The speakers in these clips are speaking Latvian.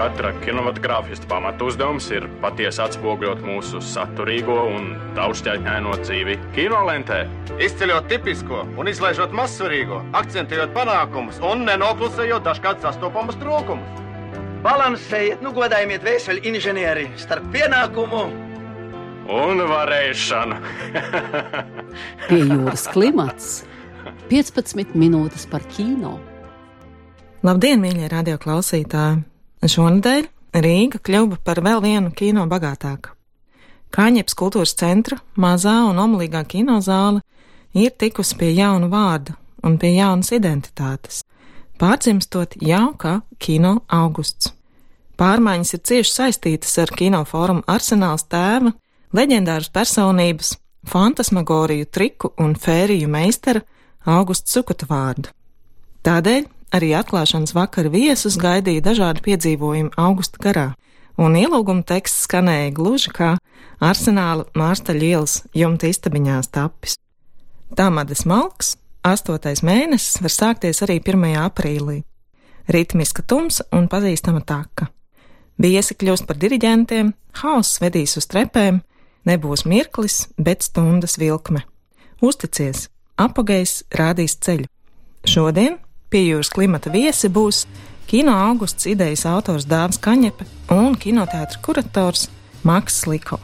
Katra kinematogrāfista pamatu uzdevums ir patiesi atspoguļot mūsu saturīgo un daudzšķaitņaino dzīvi kinolentē. Izceļot tipisko un izlaižot mazsvarīgo, akcentējot panākumus un nenoklusējot dažkārt sastopamus trūkumus. Balansējiet, nu godājiet vēseli inženieri starp pienākumu un varēšanu. Pie jūras klimats 15 minūtes par kino. Labdien, mīļie radioklausītāji! Šonadēļ Rīga kļuva par vēl vienu kino bagātāku. Kāņeps kultūras centra mazā un omulīgā kinozāle ir tikusi pie jauna vārda un pie jaunas identitātes, pārdzimstot jau kā kino augusts. Pārmaiņas ir cieši saistītas ar kinofórumu arsenāls tēva, leģendāras personības, fantasmagoriju triku un fēriju meistara Augusta Sukata vārdu. Tādēļ Arī atklāšanas vakara viesus gaidīja dažādi piedzīvojumi augusta garā, un ielūguma teksts skanēja gluži kā arsenāla Mārstaļa ielas jumta istabiņās tapis. Tāmades malks, astotais mēnesis, var sākties arī 1. aprīlī. Ritmiska tumsa un pazīstama taka. Viesi kļūst par diriģentiem, hauss vedīs uz trepēm, nebūs mirklis, bet stundas vilkme. Uzticies, apagais rādīs ceļu. Šodien Pie jūras klimata viesi būs kino augusts idejas autors Dāvis Kaņepe un kinoteātra kurators Maks Liko.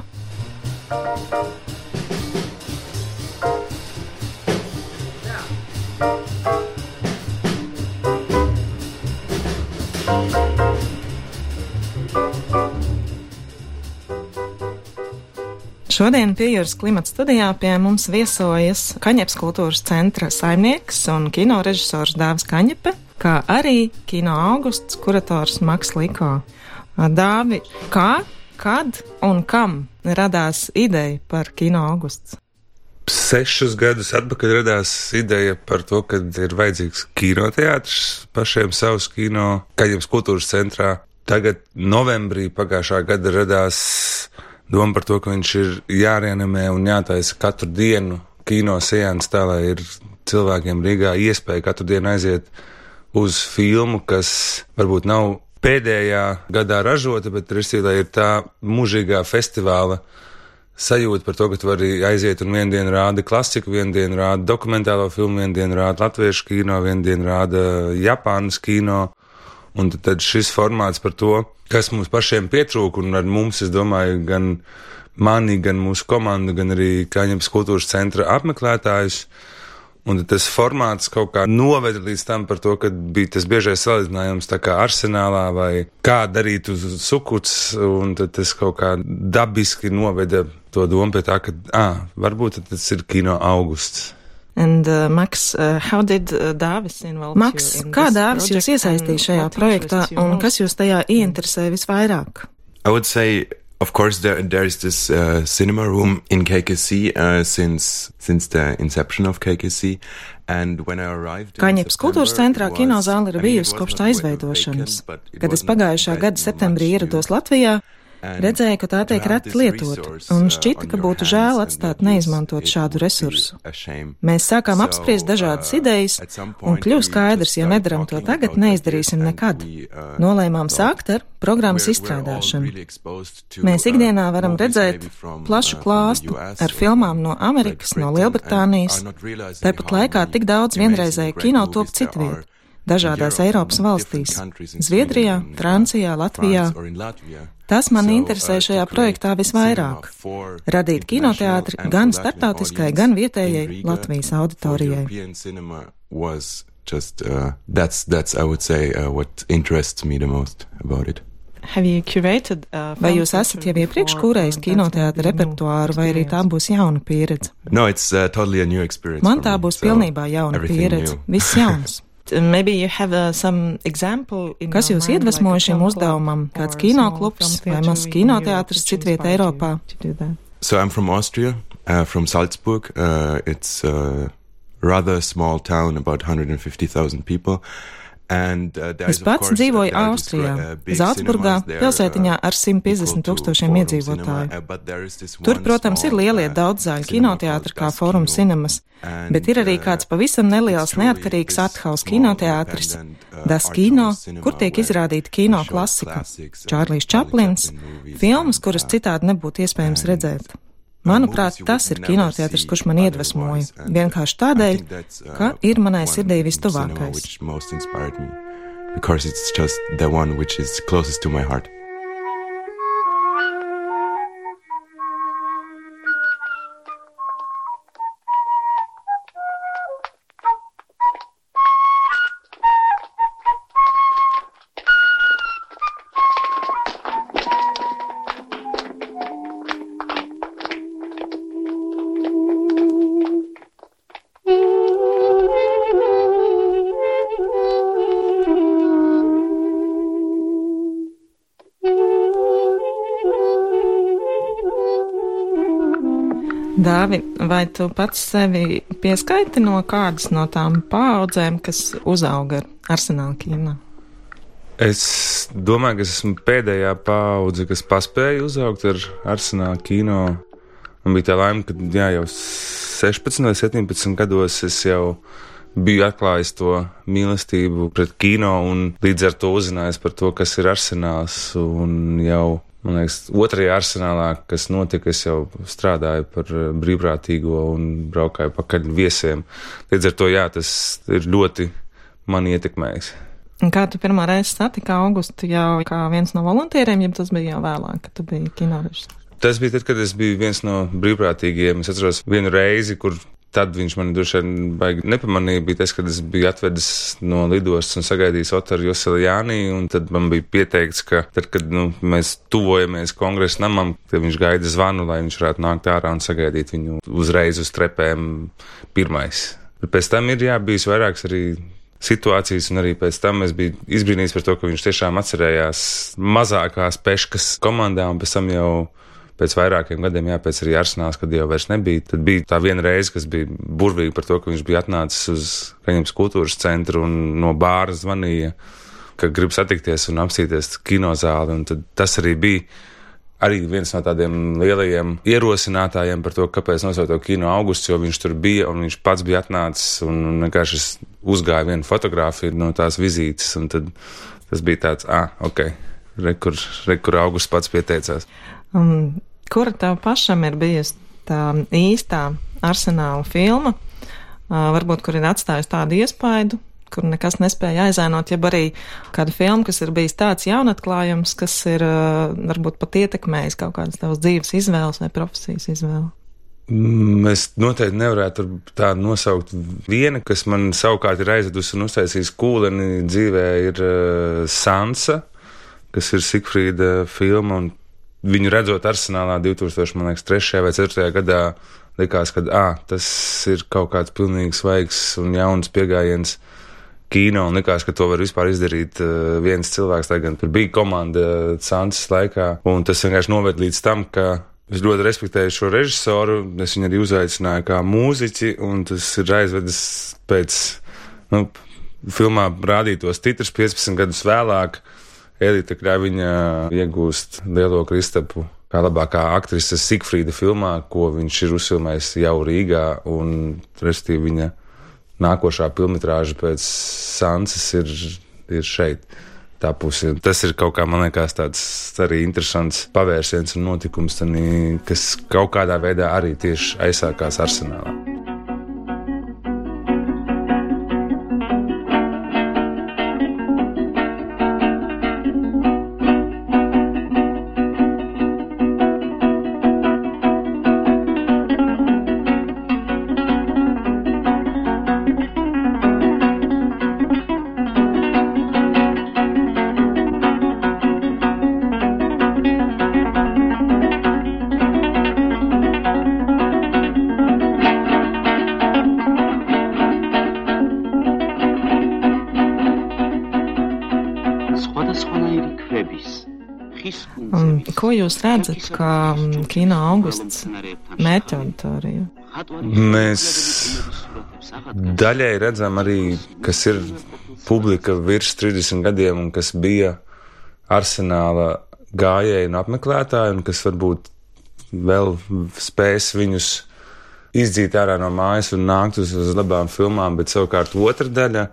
Šodien piejūras klimata studijā pie mums viesojas Kaņeps kultūras centra saimnieks un kino režisors Dāvis Kaņepe, kā arī kino augusts kurators Maks Liko. Dāvi, kā, kad un kam radās ideja par kino augusts? Sešus gadus atpakaļ radās ideja par to, ka ir vajadzīgs kinoteātris pašiem savus kino Kaņeps kultūras centrā. Tagad novembrī pagājušā gada radās doma par to, ka viņš ir jāreanimē un jātaisa katru dienu kino sēnes tā, lai ir cilvēkiem Rīgā iespēja katru dienu aiziet uz filmu, kas varbūt nav pēdējā gadā ražota, bet Ristīlē ir tā mūžīgā festivāla sajūta par to, ka tu vari aiziet un vienu dienu rāda klasiku, vienu dienu rāda dokumentālo filmu, vienu dienu rāda latviešu kino, vienu dienu rāda Japānas kino. Un tad šis formāts par to, kas mums pašiem pietrūka, un ar mums, es domāju, gan mani, gan mūsu komandu, gan arī Kaņepes kultūras centra apmeklētājus. Un tas formāts kaut kā noveda līdz tam, to, ka bija tas biežais salīdzinājums, kā arsenālā vai kā darīt uz sukuts, un tas kaut kā dabiski noveda to domu pie tā, ka, ah, varbūt tas ir kino augusts. And, uh, Max, uh, how did uh, Maks, you in kā Dāvis jūs iesaistīja šajā projektā un kas jūs tajā ieinteresē visvairāk? I would say Of course, there there is this uh, cinema room in KKC uh, since since the inception of KKC. Kaņepes kultūras centrā kinozāle ir bijusi kopš tā izveidošanas. Kad es pagājušā gada septembrī ierados Latvijā, Redzēju, ka tā tiek reti lietot, un šķita, ka būtu žēl atstāt neizmantot šādu resursu. Mēs sākām apspriest dažādas idejas, un kļuva skaidrs, ja nedaram to tagad, neizdarīsim nekad. Nolēmām sākt ar programmas izstrādāšanu. Mēs ikdienā varam redzēt plašu klāstu ar filmām no Amerikas, no Lielbritānijas, tāpat laikā tik daudz vienreizēju kino top citviet dažādās Eiropas valstīs - Zviedrijā, Francijā, Latvijā. Tas man interesē šajā projektā visvairāk - radīt kinoteātri gan startautiskai, gan vietējai Latvijas auditorijai. Just, uh, that's, that's, I would say, uh, what interests me the most about it. Curated, uh, vai jūs esat jau iepriekš kūrējis kinoteātra repertuāru, vai arī tā būs jauna pieredze? No, it's uh, totally Man tā būs me, pilnībā jauna so pieredze, viss jauns. Kas jūs iedvesmoja šim uzdevumam? Kāds kinoklubs vai mazs kinoteātris citvietā Eiropā? So I'm from Austria, uh, from Salzburg. Uh, it's a rather small town, about 150,000 people. Uh, Es pats dzīvoju Austrijā, uh, cinemas there, pilsētiņā uh, ar 150 equal to tūkstošiem iedzīvotāju. Uh, Tur, protams, ir lielie uh, cinema kinoteātri kā Forum. Cinemas, bet ir arī uh, kāds pavisam neliels neatkarīgs athaus kinoteātris, uh, Das Kino, kur tiek izrādīta kino klasika, uh, Charlie Čaplins, filmas, kuras uh, citādi nebūtu iespējams redzēt. Manuprāt, tas ir kinoteātris, kurš man iedvesmoja, vienkārši tādēļ, ka ir manai sirdī vistuvākais. Dāvi, vai tu pats sevi pieskaiti no kādas no tām paudzēm, kas uzauga ar arsenālu kino? Es domāju, ka es esmu pēdējā paudze, kas paspēja uzaugt ar arsenālu kino. Man bija tā laime, ka jā, jau 16 vai 17 gados es jau biju atklājis to mīlestību pret kino un līdz ar to uzzinājis par to, kas ir arsenāls. Un jau, man liekas, otrajā arsenālā, kas notika, es jau strādāju par eh, brīvprātīgo un braukāju pakaļ viesiem. Līdz ar to, jā, tas ir ļoti mani ietekmējis. Un kā tu pirmā reize satiki Augustu jau kā viens no volontieriem, ja tas bija jau vēlāk, kad tu biji kinorežisors? Tas bija tad, kad es biju viens no brīvprātīgajiem. Es atceros vienu reizi, kur tad viņš man droši vien baigi nepamanīja. Bija tas, kad es biju atvedis no lidostas un sagaidījis Otaru Joselu Jānī, un tad man bija pieteikts, ka tad, kad nu, mēs tuvojamies kongresa namam, tad viņš gaida zvanu, lai viņš varētu nākt ārā un sagaidīt viņu uzreiz uz trepēm pirmais. Bet pēc tam ir jā, bijis vairāks arī situācijas, un arī pēc tam es biju izbrīnījis par to, ka viņš tiešām atcerējās mazākās peškas komandā, un pēc tam jau pēc vairākiem gadiem, jā, pēc arī arsenāls, kad jau vairs nebija. Tad bija tā viena reize, kas bija burvīga par to, ka viņš bija atnācis uz Kaņems kultūras centru un no bāra zvanīja, ka grib satikties un apstīties kinozāli, un tad tas arī bija. Arī viens no tādiem lielajiem ierosinātājiem par to, kāpēc nosaukt to kino augusts, jo viņš tur bija un viņš pats bija atnācis un vienkārši uzgāja vienu fotografiju no tās vizītes. Tas bija tāds, ah, ok, rekur, rekur augusts pats pieteicās. Um, kura tev pašam ir bijusi tā īstā arsenāla filma, uh, varbūt kur ir atstājusi tādu iespaidu, kur nekas nespēja aizēnot, jeb arī kāda filma, kas ir bijis tāds jaunatklājums, kas ir uh, varbūt pat ietekmējis kaut kādas tavas dzīves izvēles vai profesijas izvēles. Mm, Es noteikti nevarētu tā nosaukt. Viena, kas man savukārt ir aizvedusi un uztaisījusi kūleni dzīvē, ir uh, Sansa, kas ir Sigfrīda filma. Viņu redzot arsenālā 2003. vai 2004. gadā, likās, ka ah, tas ir kaut kāds pilnīgi svaigs un jauns pieejams kino, un likās, ka to var vispār izdarīt uh, viens cilvēks. Lai gan tur bija komanda uh, Santas laikā, un tas vienkārši noved līdz tam, ka Es ļoti respektēju šo režisoru. Es viņu arī uzaicināju kā mūziķi, un tas ir aizvedis pēc nu, filmā rādītos titrus 15 gadus vēlāk. Elīte Kraviņa iegūst lielo kristapu kā labākā aktrise Sigfrīda filmā, ko viņš ir uzfilmējis jau Rīgā, un respektīvi viņa nākošā filmetrāža pēc Sanses ir, ir šeit tā puse. Tas ir kaut kā, man liekas, tāds arī interesants pavērsiens un notikums, tanī, kas kaut kādā veidā arī tieši aizsākās arsenālā. Ko jūs redzat, kā kino augusts mērķa auditorija? Mēs daļai redzam arī, kas ir publika virs 30 gadiem un kas bija arsenāla gājēji un apmeklētāji, un kas varbūt vēl spēs viņus izdzīt ārā no mājas un nākt uz, uz labām filmām, bet savukārt otra daļa.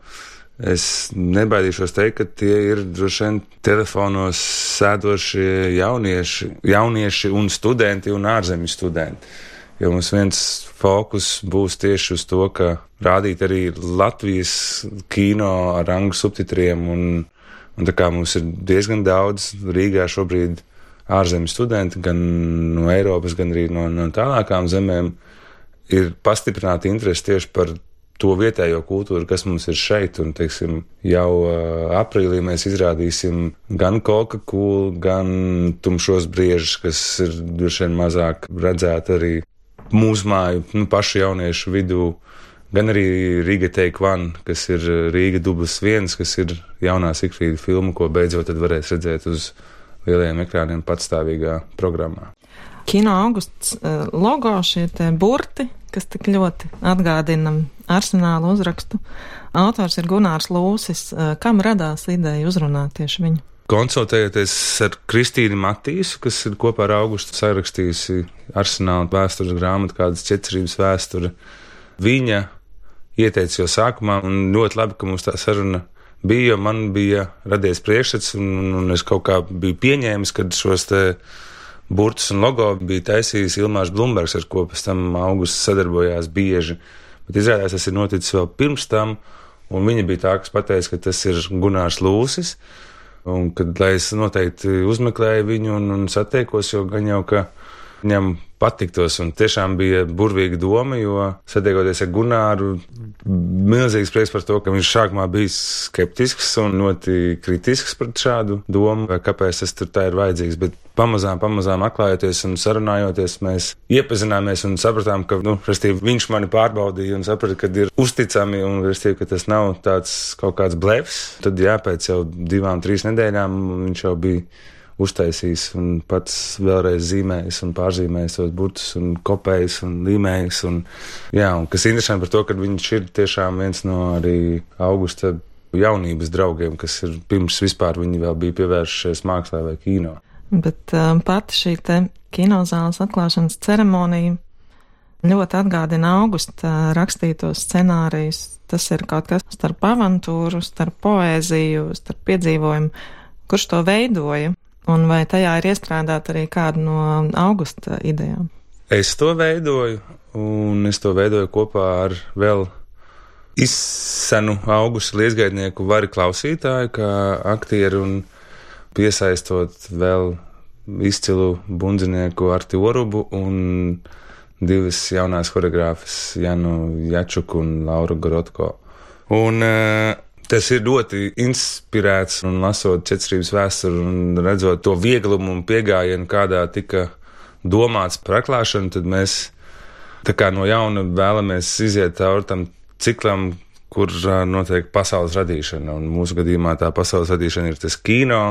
Es nebaidīšos teikt, ka tie ir droši vien telefonos sēdošie jaunieši, jaunieši un studenti un ārzemju studenti. Jo mums viens fokus būs tieši uz to, ka rādīt arī Latvijas kino ar angļu subtitriem un, un tā kā mums ir diezgan daudz Rīgā šobrīd ārzemju studenti, gan no Eiropas, gan arī no, no tālākām zemēm, ir pastiprināta interese tieši par to vietējo kultūru, kas mums ir šeit. Un, teiksim, jau uh, aprīlī mēs izrādīsim gan Coca-Cola, gan tumšos briežus, kas ir droši vien mazāk redzēti arī mūsu māju, nu, pašu jauniešu vidū. Gan arī Rīga One, kas ir Rīga dublis viens, kas ir jaunā Sikfrīda filma, ko beidzot varēs redzēt uz lielajiem ekrāniem patstāvīgā programmā. Kino augusts logo šie burti, kas tik ļoti atgādina arsenālu uzrakstu. Autors ir Gunārs Lūsis. Kam radās ideja uzrunāt tieši viņu? Konsultējoties ar Kristīnu Matīsu, kas ir kopā ar augustu sarakstījusi arsenāla vēstures grāmatu, kādas četrības vēsture, viņa ieteica jau sākumā, un ļoti labi, ka mums tā saruna bija, jo man bija radies priekšstats, un, un es kaut kā biju pieņēmis, ka šos te burtus un logo bija taisījis Ilmārs Blumbergs, ar ko pēc tam augusts sadarbojās bieži. Bet izrādās, tas ir noticis vēl pirms tam, un viņa bija tā, kas pateica, ka tas ir Gunārs Lūsis. Un kad es noteikti uzmeklēju viņu un, un satiekos, jo gan jau, ka viņam patiktos. Un tiešām bija burvīga doma, jo satiekoties ar Gunāru, milzīgs prieks par to, ka viņš sākumā bija skeptisks un ļoti kritisks pret šādu domu, kāpēc tas tur tā ir vajadzīgs. Bet pamazām, pamazām atklājoties un sarunājoties, mēs iepazināmies un sapratām, ka, nu, restīvi, viņš mani pārbaudīja un saprata, ka ir uzticami un, restīvi, ka tas nav tāds kaut kāds blefs. Tad, jā, pēc jau divām, trīs nedēļām viņš jau bija uztaisījis un pats vēlreiz zīmējis un pārzīmējis tos burtus un kopējis un līmējis. Un, jā, un kas interesanti par to, ka viņš ir tiešām viens no arī augusta jaunības draugiem, kas ir pirms vispār viņi vēl bija pievērsušies mākslā vai kino. Bet um, pati šī te kinozāles atklāšanas ceremonija ļoti atgādina augusta rakstītos scenārijus. Tas ir kaut kas starp avantūru, starp poēziju, starp piedzīvojumu. Kurš to veidoja? Un vai tajā ir iestrādāta arī kāda no augusta idejām? Es to veidoju, un es to veidoju kopā ar vēl izsenu augusta liesgaidnieku vari klausītāju, kā aktieru un piesaistot vēl izcilu bundzinieku Arti Orubu un divas jaunās choreogrāfas Janu Jačuku un Lauru Gorotko. Un uh, Tas ir ļoti inspirēts un lasot Četrības vēsturi un redzot to vieglumu un piegājienu, kādā tika domāts par atklāšanu, tad mēs tā kā no jauna vēlamies iziet cauri tam ciklam, kur notiek pasaules radīšana. Un mūsu gadījumā tā pasaules radīšana ir tas kino,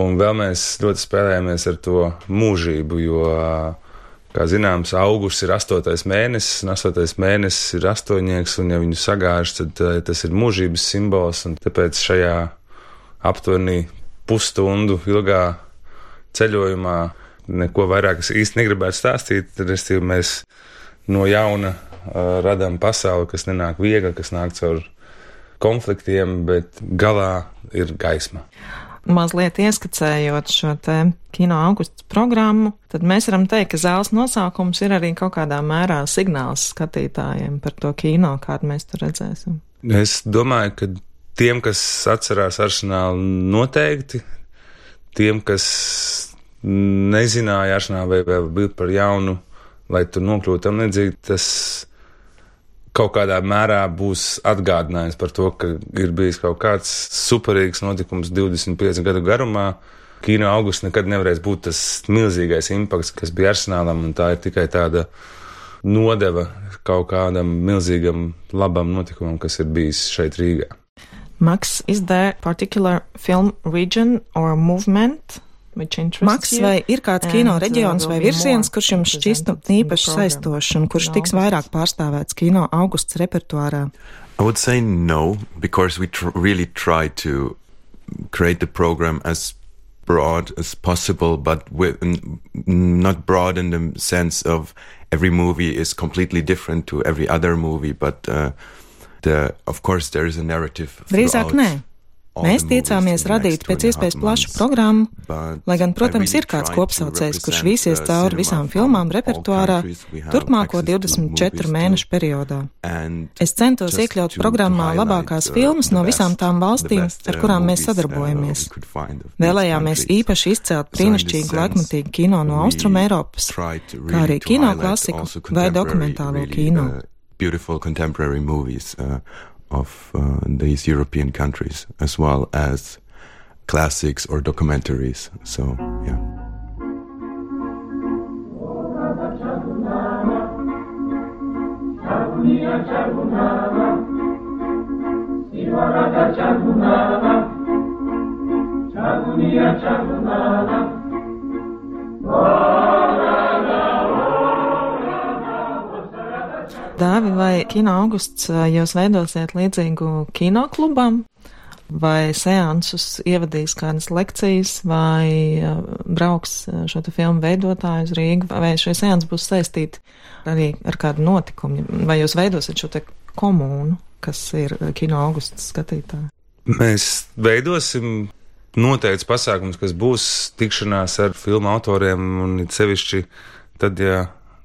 un vēl mēs ļoti spēlējamies ar to mūžību, jo Kā zināms, augusts ir astotais mēnesis, un astotais mēnesis ir astoņnieks, un ja viņu sagāž, tad uh, tas ir mūžības simbols, tāpēc šajā aptuveni pusstundu ilgā ceļojumā neko vairāk es īsti negribētu stāstīt, restīvi mēs no jauna uh, radām pasauli, kas nenāk viegli, kas nāk caur konfliktiem, bet galā ir gaisma mazliet ieskicējot šo te kino augusts programmu, tad mēs varam teikt, ka zāles nosaukums ir arī kaut kādā mērā signāls skatītājiem par to kino, kādu mēs tur redzēsim. Es domāju, ka tiem, kas atcerās arsenālu noteikti, tiem, kas nezināja arsenālu vai vēl bija par jaunu, lai tur nokļūtu tam līdzīgi, tas kaut kādā mērā būs atgādinājums par to, ka ir bijis kaut kāds superīgs notikums 25 gadu garumā. Kino augusts nekad nevarēs būt tas milzīgais impakts, kas bija arsenālam, un tā ir tikai tāda nodeva kaut kādam milzīgam labam notikumam, kas ir bijis šeit Rīgā. Max, is there particular film region or movement Maks, vai ir kāds kino reģions vai virziens, kurš jums šķistu īpaši saistošs un kurš tiks vairāk pārstāvēts kino augusts repertuārā? I would say no, because we tr really try to create the program as broad as possible, but with not broad in the sense of every movie is completely different to every other movie, but uh, the of course there is a narrative. Drīzāk nē. Mēs tiecāmies radīt pēc iespējas plašu programmu, lai gan, protams, ir kāds kopsaucējs, kurš vīsies cauri visām filmām repertuārā turpmāko 24 mēnešu periodā. Es centos iekļaut programmā labākās filmas no visām tām valstīm, ar kurām mēs sadarbojamies. Vēlējāmies īpaši izcelt brīnišķīgu laikmatīgu kino no Austrum Eiropas, kā arī kino klasiku vai dokumentālo kino. Beautiful contemporary movies. Uh, of uh, these European countries, as well as classics or documentaries. So, yeah. Dāvi, vai kino augusts jūs veidosiet līdzīgu kinoklubam? Vai seansus ievadīs kādas lekcijas, vai brauks šo filmu veidotāju uz Rīgu, vai šie seansi būs saistīti arī ar kādu notikumu, vai jūs veidosiet šo te komūnu, kas ir kino augusts skatītāji? Mēs veidosim noteikts pasākums, kas būs tikšanās ar filmu autoriem, un it sevišķi tad, ja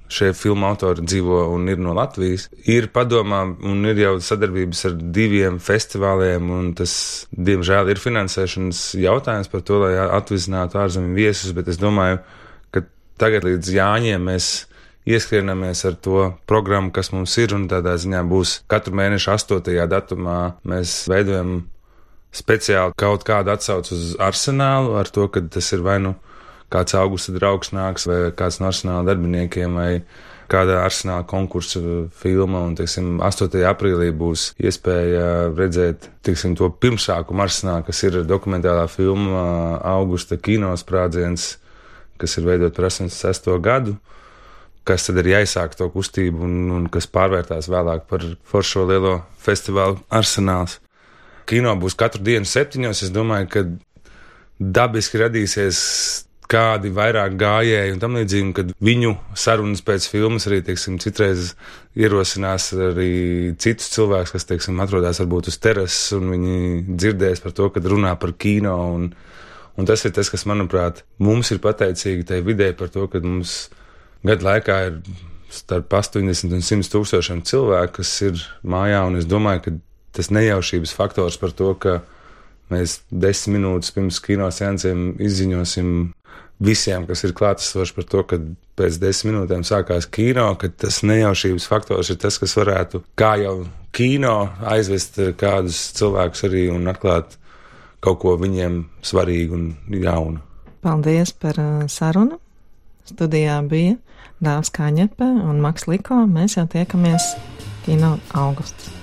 šie filmu autori dzīvo un ir no Latvijas. Ir padomā un ir jau sadarbības ar diviem festivāliem, tas, diemžēl, ir finansēšanas jautājums par to, lai atvizinātu ārzemju viesus, bet es domāju, ka tagad līdz Jāņiem mēs ieskrienamies ar to programmu, kas mums ir, un tādā ziņā būs katru mēnešu 8. datumā mēs veidojam speciāli kaut kādu atsaucu uz arsenālu ar to, ka tas ir vai nu kāds augusta draugs nāks, vai kāds no arsenāla darbiniekiem, vai kāda arsenāla konkursa filma. Un, teiksim, 8. aprīlī būs iespēja redzēt teiksim, to pirmsākumu arsenālu, kas ir dokumentālā filma Augusta kinosprādziens, kas ir veidot par 86. gadu. Kas tad ir jāizsāk to kustību, un, un kas pārvērtās vēlāk par foršo lielo festivālu arsenāls. Kino būs katru dienu septiņos. Es domāju, ka dabiski radīsies kādi vairāk gājēji un tam līdzīgi, kad viņu sarunas pēc filmas arī, teiksim, citreiz ierosinās arī citus cilvēkus, kas, teiksim, atrodas varbūt uz terases un viņi dzirdēs par to, kad runā par kino un, un tas ir tas, kas, manuprāt, mums ir pateicīgi tai vidē par to, ka mums gadu laikā ir starp 80 un 100 tūkstošiem cilvēku, kas ir mājā, un es domāju, ka tas nejaušības faktors par to, ka mēs desmit minūtes pirms kino seansiem izziņosim visiem, kas ir klātesoši par to, ka pēc desmit minūtēm sākās kino, ka tas nejaušības faktors ir tas, kas varētu, kā jau kino, aizvest kādus cilvēkus arī un atklāt kaut ko viņiem svarīgu un jaunu. Paldies par uh, sarunu. Studijā bija Dāvs Kāņepe un Maks Liko. Mēs jau tiekamies kino augusts.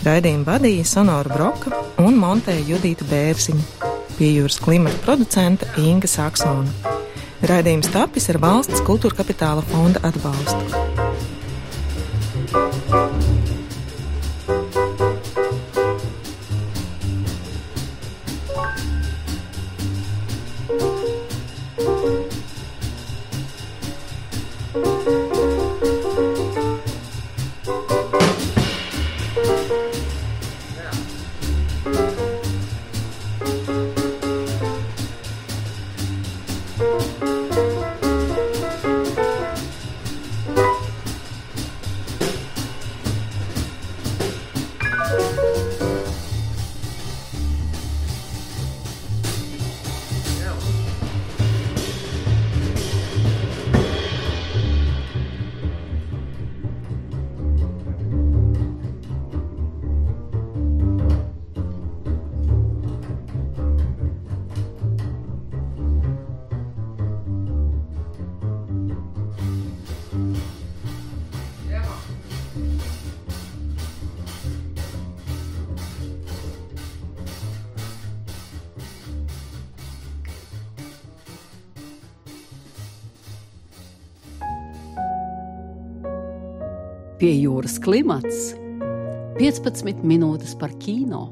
Raidījumu vadīja Sonora Broka un montēja Judita Bērziņa, pie jūras klimata producente Inga Saksona. Raidījums tapis ar valsts kultūra kapitāla fonda atbalstu. Pie jūras klimats 15 minūtes par kino.